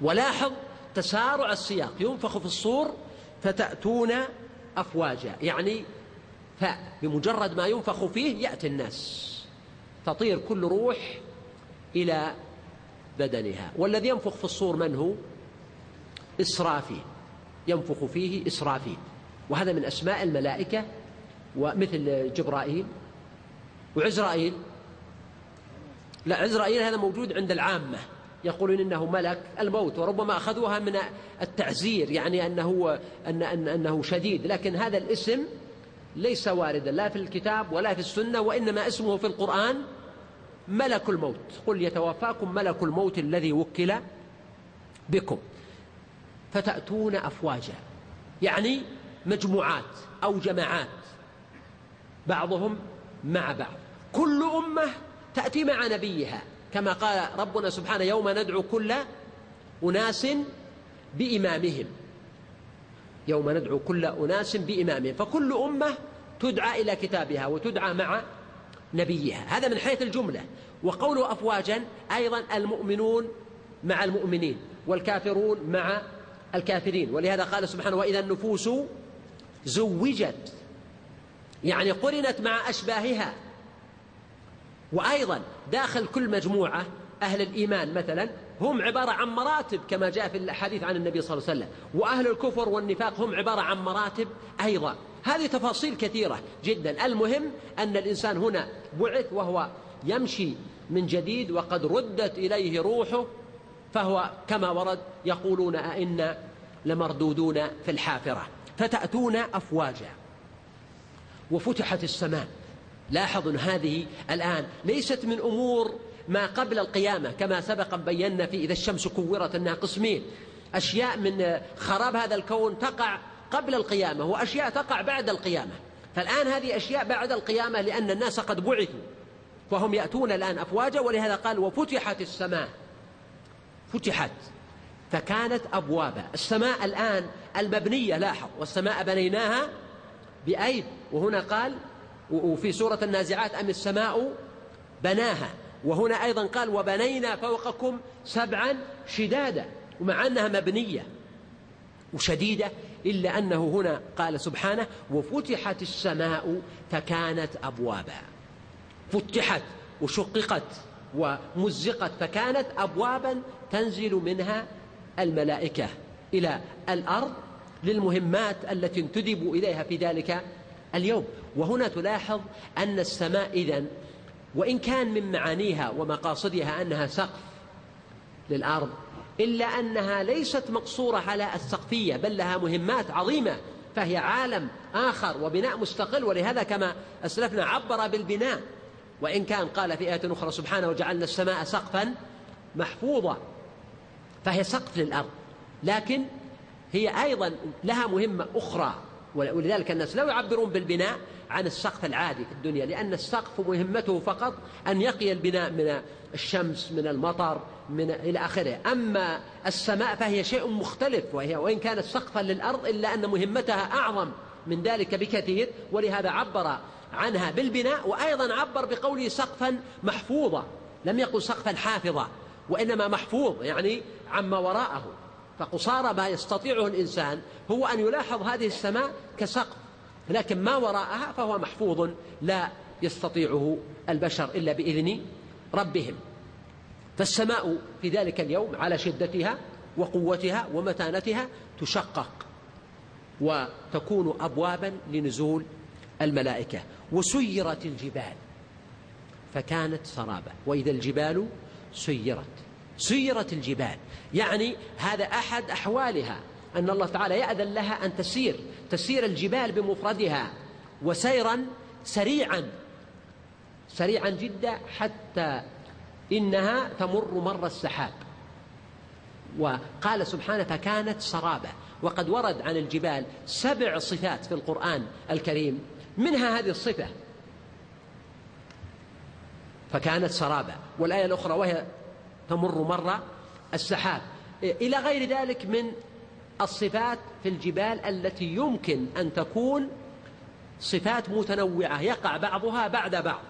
ولاحظ تسارع السياق ينفخ في الصور فتأتون أفواجا يعني فبمجرد ما ينفخ فيه يأتي الناس. تطير كل روح إلى بدنها. والذي ينفخ في الصور من هو؟ إسرافيل. ينفخ فيه إسرافيل. وهذا من أسماء الملائكة ومثل جبرائيل. وعزرائيل. لا عزرائيل هذا موجود عند العامة. يقولون إنه ملك الموت وربما أخذوها من التعزير يعني أنه, أن أن أنه شديد. لكن هذا الاسم ليس واردا لا في الكتاب ولا في السنة وإنما اسمه في القرآن ملك الموت. قل يتوفاكم ملك الموت الذي وكل بكم. فتأتون أفواجا يعني مجموعات أو جماعات بعضهم مع بعض. كل أمة تأتي مع نبيها كما قال ربنا سبحانه يوم ندعو كل أناس بإمامهم. يوم ندعو كل أناس بإمامهم. فكل أمة تدعى إلى كتابها وتدعى مع نبيها. هذا من حيث الجملة. وقوله أفواجا أيضا المؤمنون مع المؤمنين والكافرون مع الكافرين. ولهذا قال سبحانه وإذا النفوس زوجت يعني قرنت مع أشباهها. وأيضا داخل كل مجموعة أهل الإيمان مثلا هم عبارة عن مراتب كما جاء في الحديث عن النبي صلى الله عليه وسلم. وأهل الكفر والنفاق هم عبارة عن مراتب أيضا. هذه تفاصيل كثيرة جدا. المهم أن الإنسان هنا بعث وهو يمشي من جديد وقد ردت إليه روحه فهو كما ورد يقولون أئنا لمردودون في الحافرة. فتأتون أفواجا وفتحت السماء. لاحظوا هذه الآن ليست من أمور ما قبل القيامة كما سبق بينا في إذا الشمس كورت أنها قسمين أشياء من خراب هذا الكون تقع قبل القيامة وأشياء تقع بعد القيامة. فالآن هذه أشياء بعد القيامة لأن الناس قد بعثوا وهم يأتون الآن أفواجا ولهذا قال وفتحت السماء. فتحت. فكانت أبوابا. السماء الآن المبنية لاحظ. والسماء بنيناها بأيد وهنا قال وفي سورة النازعات أم السماء بناها. وهنا أيضا قال وبنينا فوقكم سبعا شدادا ومع أنها مبنية وشديدة إلا أنه هنا قال سبحانه وفتحت السماء فكانت أبوابا فتحت وشققت ومزقت فكانت أبوابا تنزل منها الملائكة إلى الأرض للمهمات التي انتدبوا إليها في ذلك اليوم. وهنا تلاحظ أن السماء إذن وإن كان من معانيها ومقاصدها أنها سقف للأرض إلا أنها ليست مقصورة على السقفية بل لها مهمات عظيمة فهي عالم آخر وبناء مستقل ولهذا كما أسلفنا عبر بالبناء. وإن كان قال في آية أخرى سبحانه وجعلنا السماء سقفا محفوظا فهي سقف للأرض. لكن هي أيضا لها مهمة أخرى. ولذلك الناس لا يعبرون بالبناء عن السقف العادي في الدنيا لأن السقف مهمته فقط أن يقي البناء من الشمس من المطر من إلى آخره. أما السماء فهي شيء مختلف وهي وإن كانت سقفا للأرض إلا أن مهمتها أعظم من ذلك بكثير ولهذا عبر عنها بالبناء وأيضا عبر بقوله سقفا محفوظا لم يقل سقفا حافظا وإنما محفوظ يعني عما وراءه. فقصارى ما يستطيعه الإنسان هو أن يلاحظ هذه السماء كسقف لكن ما وراءها فهو محفوظ لا يستطيعه البشر إلا بإذن ربهم. فالسماء في ذلك اليوم على شدتها وقوتها ومتانتها تشقق وتكون أبوابا لنزول الملائكة. وسيرت الجبال فكانت سرابا وإذا الجبال سيرت. سيرت الجبال. يعني هذا أحد أحوالها أن الله تعالى يأذن لها أن تسير تسير الجبال بمفردها وسيرا سريعا سريعا جدا حتى إنها تمر مر السحاب. وقال سبحانه فكانت سرابا وقد ورد عن الجبال سبع صفات في القرآن الكريم. منها هذه الصفة. فكانت سرابا والآية الأخرى وهي تمر مر السحاب. إلى غير ذلك من الصفات في الجبال التي يمكن أن تكون صفات متنوعة. يقع بعضها بعد بعض.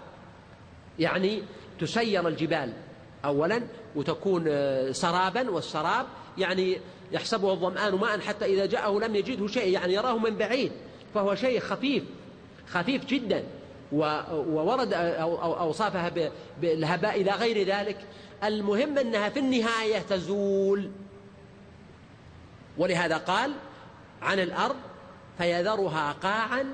يعني تسير الجبال أولا وتكون سرابا والسراب يعني يحسبه الظمآن ماء حتى إذا جاءه لم يجده شيء يعني يراه من بعيد فهو شيء خفيف خفيف جدا. وورد أوصافها بالهباء إلى غير ذلك. المهم أنها في النهاية تزول. ولهذا قال عن الأرض فيذرها قاعا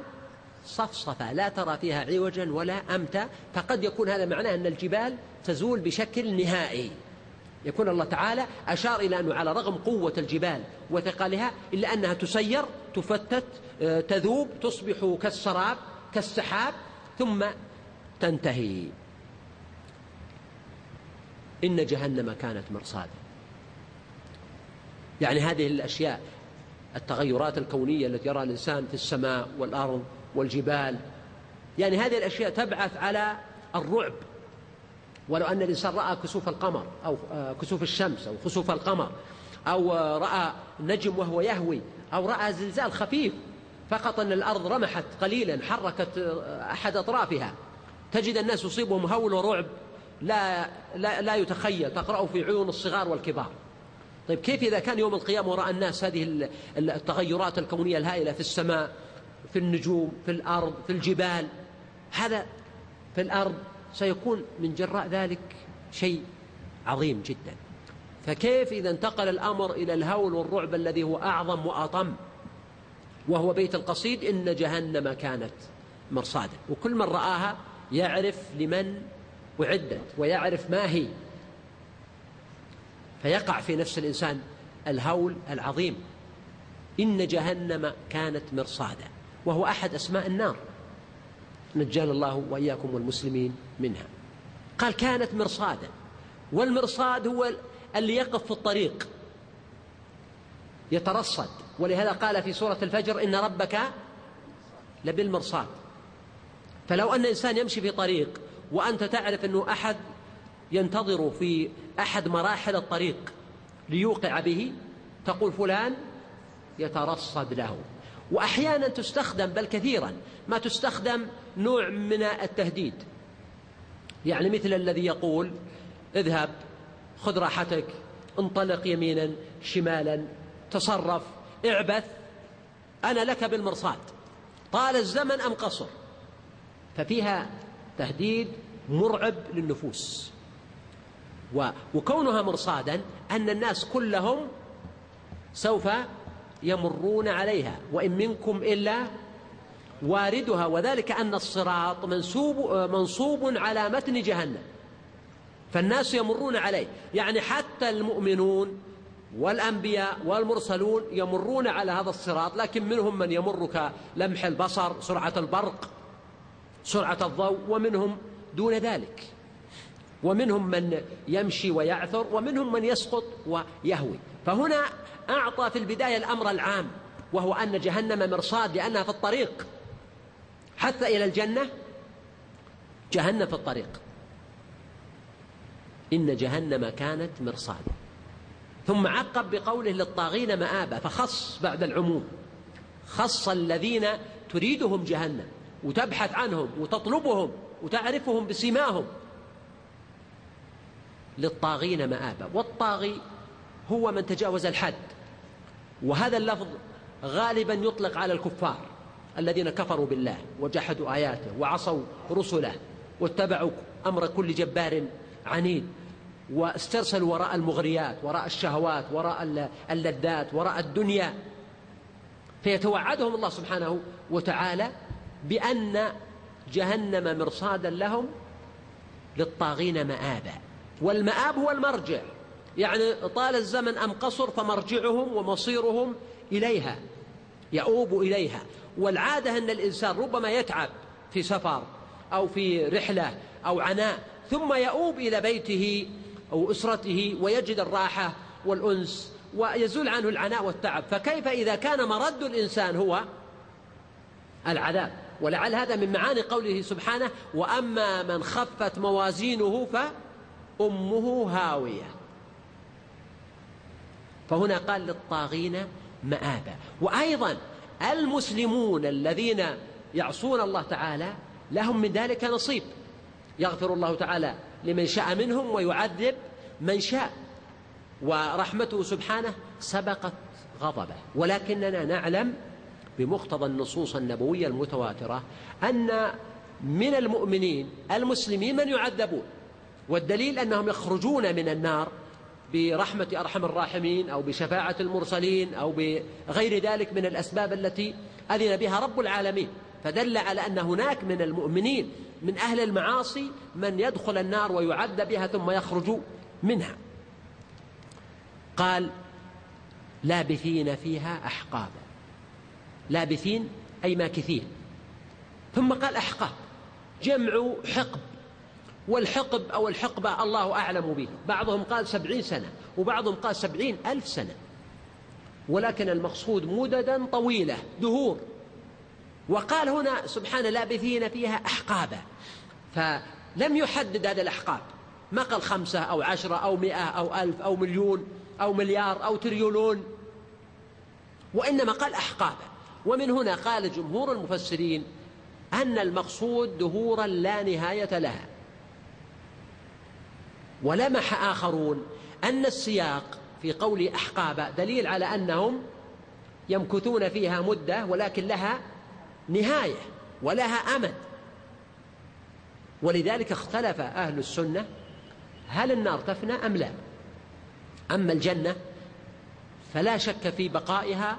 صفصفا لا ترى فيها عوجا ولا أمتا. فقد يكون هذا معناه أن الجبال تزول بشكل نهائي. يكون الله تعالى أشار إلى أنه على رغم قوة الجبال وثقلها إلا أنها تسير تفتت آه، تذوب تصبح كالسراب كالسحاب ثم تنتهي. إن جهنم كانت مرصادا. يعني هذه الأشياء التغيرات الكونية التي يراها الإنسان في السماء والأرض والجبال يعني هذه الأشياء تبعث على الرعب. ولو أن الإنسان رأى كسوف القمر أو آه، كسوف الشمس أو خسوف القمر أو آه، رأى نجم وهو يهوي أو رأى زلزال خفيف فقط أن الأرض رمحت قليلا حركت آه، أحد أطرافها. تجد الناس يصيبهم هول ورعب لا, لا, لا يتخيل تقرأه في عيون الصغار والكبار. طيب كيف إذا كان يوم القيامة ورأى الناس هذه التغيرات الكونية الهائلة في السماء في النجوم في الأرض في الجبال؟ هذا في الأرض سيكون من جراء ذلك شيء عظيم جدا. فكيف إذا انتقل الأمر إلى الهول والرعب الذي هو أعظم وأطم؟ وهو بيت القصيد إن جهنم كانت مرصادا. وكل من رآها يعرف لمن أعدت ويعرف ما هي. فيقع في نفس الإنسان الهول العظيم. إن جهنم كانت مرصادا. وهو أحد أسماء النار. نجانا الله وإياكم والمسلمين منها. قال كانت مرصادا. والمرصاد هو اللي يقف في الطريق. يترصد. ولهذا قال في سورة الفجر إن ربك لبالمرصاد. فلو أن إنسان يمشي في طريق وأنت تعرف أنه أحد ينتظر في أحد مراحل الطريق ليوقع به تقول فلان يترصد له. وأحيانا تستخدم بل كثيرا ما تستخدم نوع من التهديد. يعني مثل الذي يقول اذهب خذ راحتك انطلق يمينا شمالا تصرف اعبث أنا لك بالمرصاد. طال الزمن أم قصر؟ ففيها تهديد مرعب للنفوس. وكونها مرصادا أن الناس كلهم سوف يمرون عليها وإن منكم إلا واردها. وذلك أن الصراط منسوب منصوب على متن جهنم. فالناس يمرون عليه. يعني حتى المؤمنون والأنبياء والمرسلون يمرون على هذا الصراط لكن منهم من يمر كلمح البصر سرعة البرق سرعة الضوء ومنهم دون ذلك. ومنهم من يمشي ويعثر ومنهم من يسقط ويهوي. فهنا أعطى في البداية الأمر العام وهو أن جهنم مرصاد لأنها في الطريق. حتى إلى الجنة جهنم في الطريق. إن جهنم كانت مرصادا. ثم عقب بقوله للطاغين مآبا فخص بعد العموم. خص الذين تريدهم جهنم وتبحث عنهم وتطلبهم وتعرفهم بسماهم للطاغين مآبا. والطاغي هو من تجاوز الحد. وهذا اللفظ غالبا يطلق على الكفار الذين كفروا بالله وجحدوا آياته وعصوا رسله واتبعوا أمر كل جبار عنيد. واسترسلوا وراء المغريات وراء الشهوات وراء اللذات وراء الدنيا. فيتوعدهم الله سبحانه وتعالى بأن جهنم مرصادا لهم للطاغين مآبا. والمآب هو المرجع. يعني طال الزمن أم قصر فمرجعهم ومصيرهم إليها يؤوب إليها. والعادة أن الإنسان ربما يتعب في سفر أو في رحلة أو عناء ثم يؤوب إلى بيته أو أسرته ويجد الراحة والأنس ويزول عنه العناء والتعب. فكيف إذا كان مرد الإنسان هو العذاب؟ ولعل هذا من معاني قوله سبحانه وأما من خفت موازينه فأمه هاوية. فهنا قال للطاغين مآبا وأيضا المسلمون الذين يعصون الله تعالى لهم من ذلك نصيب. يغفر الله تعالى لمن شاء منهم ويعذب من شاء. ورحمته سبحانه سبقت غضبه. ولكننا نعلم بمقتضى النصوص النبوية المتواترة أن من المؤمنين المسلمين من يعذبون. والدليل أنهم يخرجون من النار برحمة أرحم الراحمين أو بشفاعة المرسلين أو بغير ذلك من الأسباب التي أذن بها رب العالمين. فدل على أن هناك من المؤمنين من أهل المعاصي من يدخل النار ويعد بها ثم يخرج منها. قال لابثين فيها أحقابا لابثين أي ماكثين. ثم قال أحقاب جمع حقب. والحقب أو الحقبة الله أعلم به. بعضهم قال سبعين سنة وبعضهم قال سبعين ألف سنة. ولكن المقصود مددا طويلة دهور. وقال هنا سبحانه لابثين فيها أحقابا. فلم يحدد هذا الأحقاب. ما قال خمسة أو عشرة أو مئة أو ألف أو مليون أو مليار أو تريلون وإنما قال أحقابا. ومن هنا قال جمهور المفسرين أن المقصود دهورا لا نهاية لها. ولمح آخرون أن السياق في قول أحقابا دليل على أنهم يمكثون فيها مدة ولكن لها نهاية ولها أمد. ولذلك اختلف أهل السنة هل النار تفنى أم لا. أما الجنة فلا شك في بقائها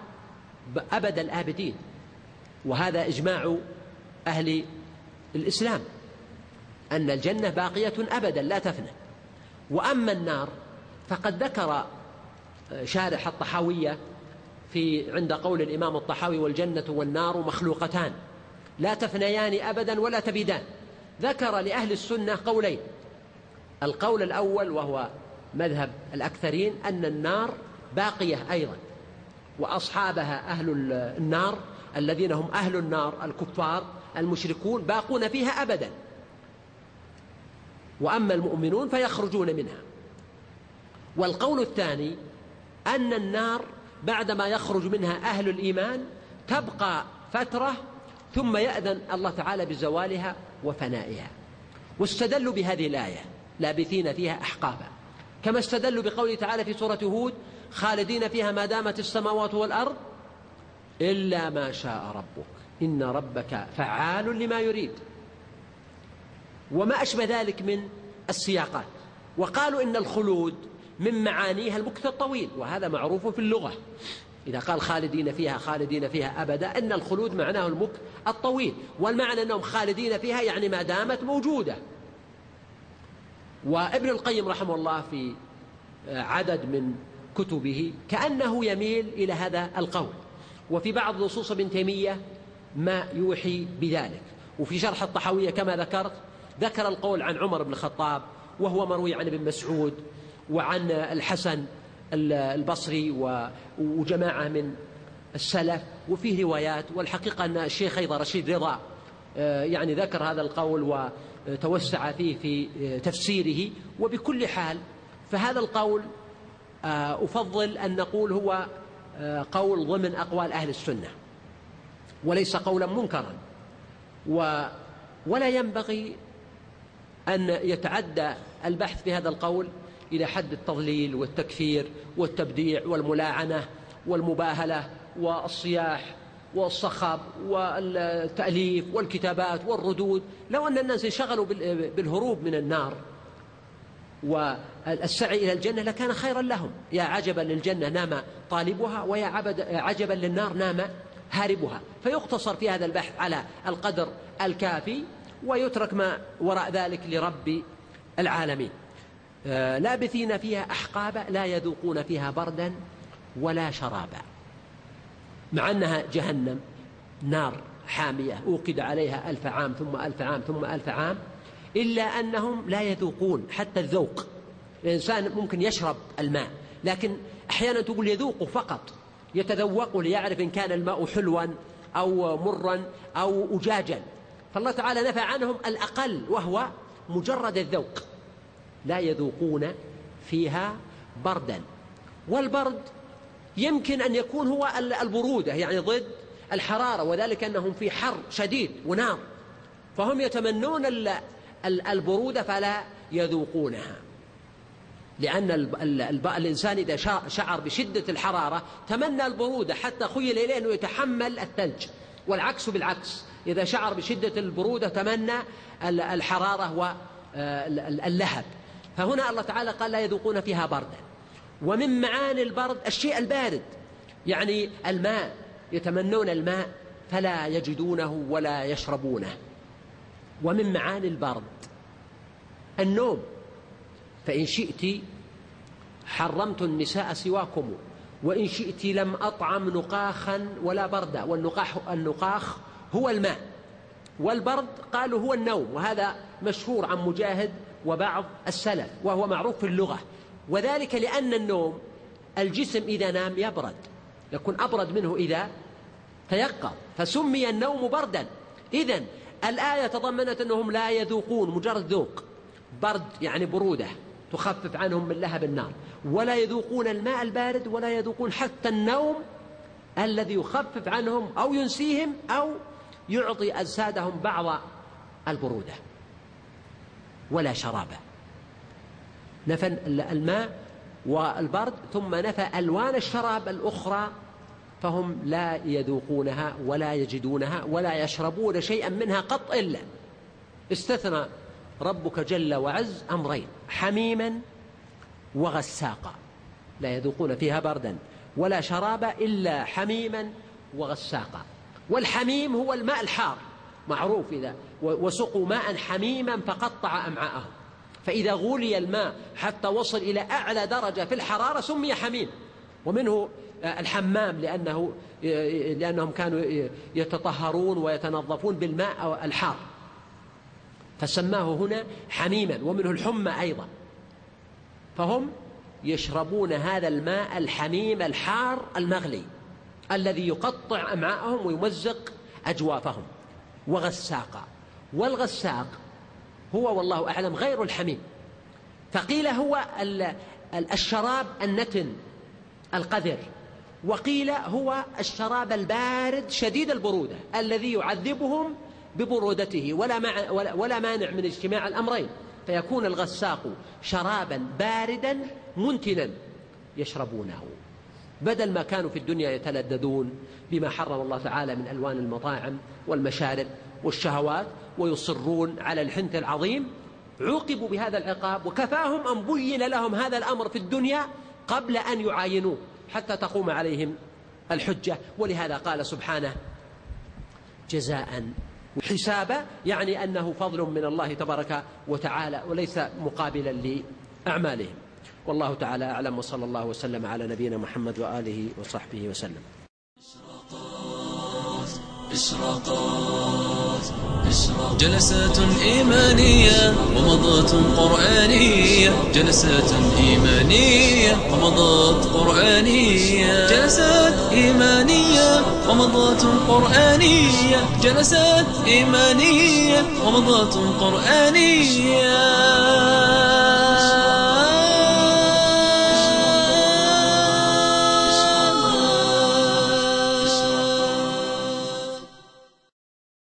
أبد الآبدين وهذا إجماع أهل الإسلام أن الجنة باقية أبدا لا تفنى. وأما النار فقد ذكر شارح الطحاوية في عند قول الإمام الطحاوي والجنة والنار مخلوقتان لا تفنيان أبدا ولا تبيدان. ذكر لأهل السنة قولين. القول الأول وهو مذهب الأكثرين أن النار باقية أيضا وأصحابها أهل النار الذين هم أهل النار الكفار المشركون باقون فيها أبدا. وأما المؤمنون فيخرجون منها. والقول الثاني أن النار بعدما يخرج منها أهل الإيمان تبقى فترة ثم يأذن الله تعالى بزوالها وفنائها. واستدلوا بهذه الآية لابثين فيها أحقابا. كما استدلوا بقوله تعالى في سورة هود خالدين فيها ما دامت السماوات والأرض إلا ما شاء ربك. إن ربك فعال لما يريد. وما أشبه ذلك من السياقات. وقالوا إن الخلود من معانيها المكث الطويل وهذا معروف في اللغة. إذا قال خالدين فيها خالدين فيها أبدا أن الخلود معناه المكث الطويل. والمعنى أنهم خالدين فيها يعني ما دامت موجودة. وابن القيم رحمه الله في عدد من كتبه كأنه يميل إلى هذا القول. وفي بعض نصوص ابن تيمية ما يوحي بذلك. وفي شرح الطحاوية كما ذكرت ذكر القول عن عمر بن الخطاب وهو مروي عن ابن مسعود وعن الحسن البصري وجماعة من السلف. وفيه روايات والحقيقة أن الشيخ أيضا رشيد رضا آه، يعني ذكر هذا القول وتوسع فيه في تفسيره. وبكل حال فهذا القول آه، أفضل أن نقول هو آه، قول ضمن أقوال أهل السنة. وليس قولا منكرا. ولا ينبغي أن يتعدى البحث في هذا القول إلى حد التضليل والتكفير والتبديع والملاعنة والمباهلة والصياح والصخب والتأليف والكتابات والردود. لو أن الناس انشغلوا بالهروب من النار والسعي إلى الجنة لكان خيرا لهم. يا عجبا للجنة نام طالبها ويا عجبا للنار نام هاربها. فيقتصر في هذا البحث على القدر الكافي ويترك ما وراء ذلك لرب العالمين. لابثين فيها أحقابا لا يذوقون فيها بردا ولا شرابا. مع أنها جهنم نار حامية أوقد عليها ألف عام ثم ألف عام ثم ألف عام إلا أنهم لا يذوقون حتى الذوق. الإنسان ممكن يشرب الماء لكن أحيانا تقول يذوق فقط يتذوق ليعرف إن كان الماء حلوا أو مرا أو أجاجا. فالله تعالى نفى عنهم الأقل وهو مجرد الذوق. لا يذوقون فيها بردا. والبرد يمكن أن يكون هو البرودة يعني ضد الحرارة وذلك أنهم في حر شديد ونار. فهم يتمنون البرودة فلا يذوقونها. لأن الإنسان إذا شعر بشدة الحرارة تمنى البرودة حتى خيل إليه أنه يتحمل الثلج. والعكس بالعكس إذا شعر بشدة البرودة تمنى الحرارة واللهب فهنا الله تعالى قال لا يذوقون فيها بردا. ومن معاني البرد الشيء البارد يعني الماء يتمنون الماء فلا يجدونه ولا يشربونه. ومن معاني البرد النوم. فإن شئت حرمت النساء سواكم وإن شئت لم أطعم نقاخا ولا بردا. والنقاح النقاخ هو الماء والبرد قالوا هو النوم. وهذا مشهور عن مجاهد وبعض السلف وهو معروف في اللغة. وذلك لأن النوم الجسم إذا نام يبرد. يكون أبرد منه إذا تيقظ. فسمي النوم بردا. إذا الآية تضمنت أنهم لا يذوقون مجرد ذوق. برد يعني برودة تخفف عنهم من لهب النار. ولا يذوقون الماء البارد ولا يذوقون حتى النوم الذي يخفف عنهم أو ينسيهم أو يعطي أجسادهم بعض البرودة. ولا شراب. نفى الماء والبرد ثم نفى ألوان الشراب الأخرى فهم لا يذوقونها ولا يجدونها ولا يشربون شيئا منها قط إلا. استثنى ربك جل وعز أمرين حميما وغساقا. لا يذوقون فيها بردا. ولا شرابا إلا حميما وغساقا. والحميم هو الماء الحار معروف إذا وسقوا ماء حميما فقطع أمعاءهم. فإذا غلي الماء حتى وصل إلى أعلى درجة في الحرارة سمي حميم. ومنه الحمام لأنه لأنهم كانوا يتطهرون ويتنظفون بالماء الحار. فسماه هنا حميما ومنه الحمى أيضا. فهم يشربون هذا الماء الحميم الحار المغلي الذي يقطع أمعاءهم ويمزق أجوافهم. وغساقا. والغساق هو والله أعلم غير الحميم. فقيل هو الشراب النتن القذر. وقيل هو الشراب البارد شديد البرودة الذي يعذبهم ببرودته. ولا, مع ولا مانع من اجتماع الأمرين. فيكون الغساق شرابا باردا منتنا يشربونه. بدل ما كانوا في الدنيا يتلذذون بما حرم الله تعالى من ألوان المطاعم والمشارب والشهوات ويصرون على الحنث العظيم عوقبوا بهذا العقاب وكفاهم أن بين لهم هذا الأمر في الدنيا قبل أن يعاينوه حتى تقوم عليهم الحجة. ولهذا قال سبحانه جزاء حسابا يعني أنه فضل من الله تبارك وتعالى وليس مقابلا لأعمالهم. والله تعالى أعلم وصلى الله وسلم على نبينا محمد وآله وصحبه وسلم. إشراقات إشراقات جلسات إيمانية ومضات قرآنية. جلسات إيمانية ومضات قرآنية. جلسات إيمانية ومضات قرآنية. جلسات إيمانية ومضات قرآنية.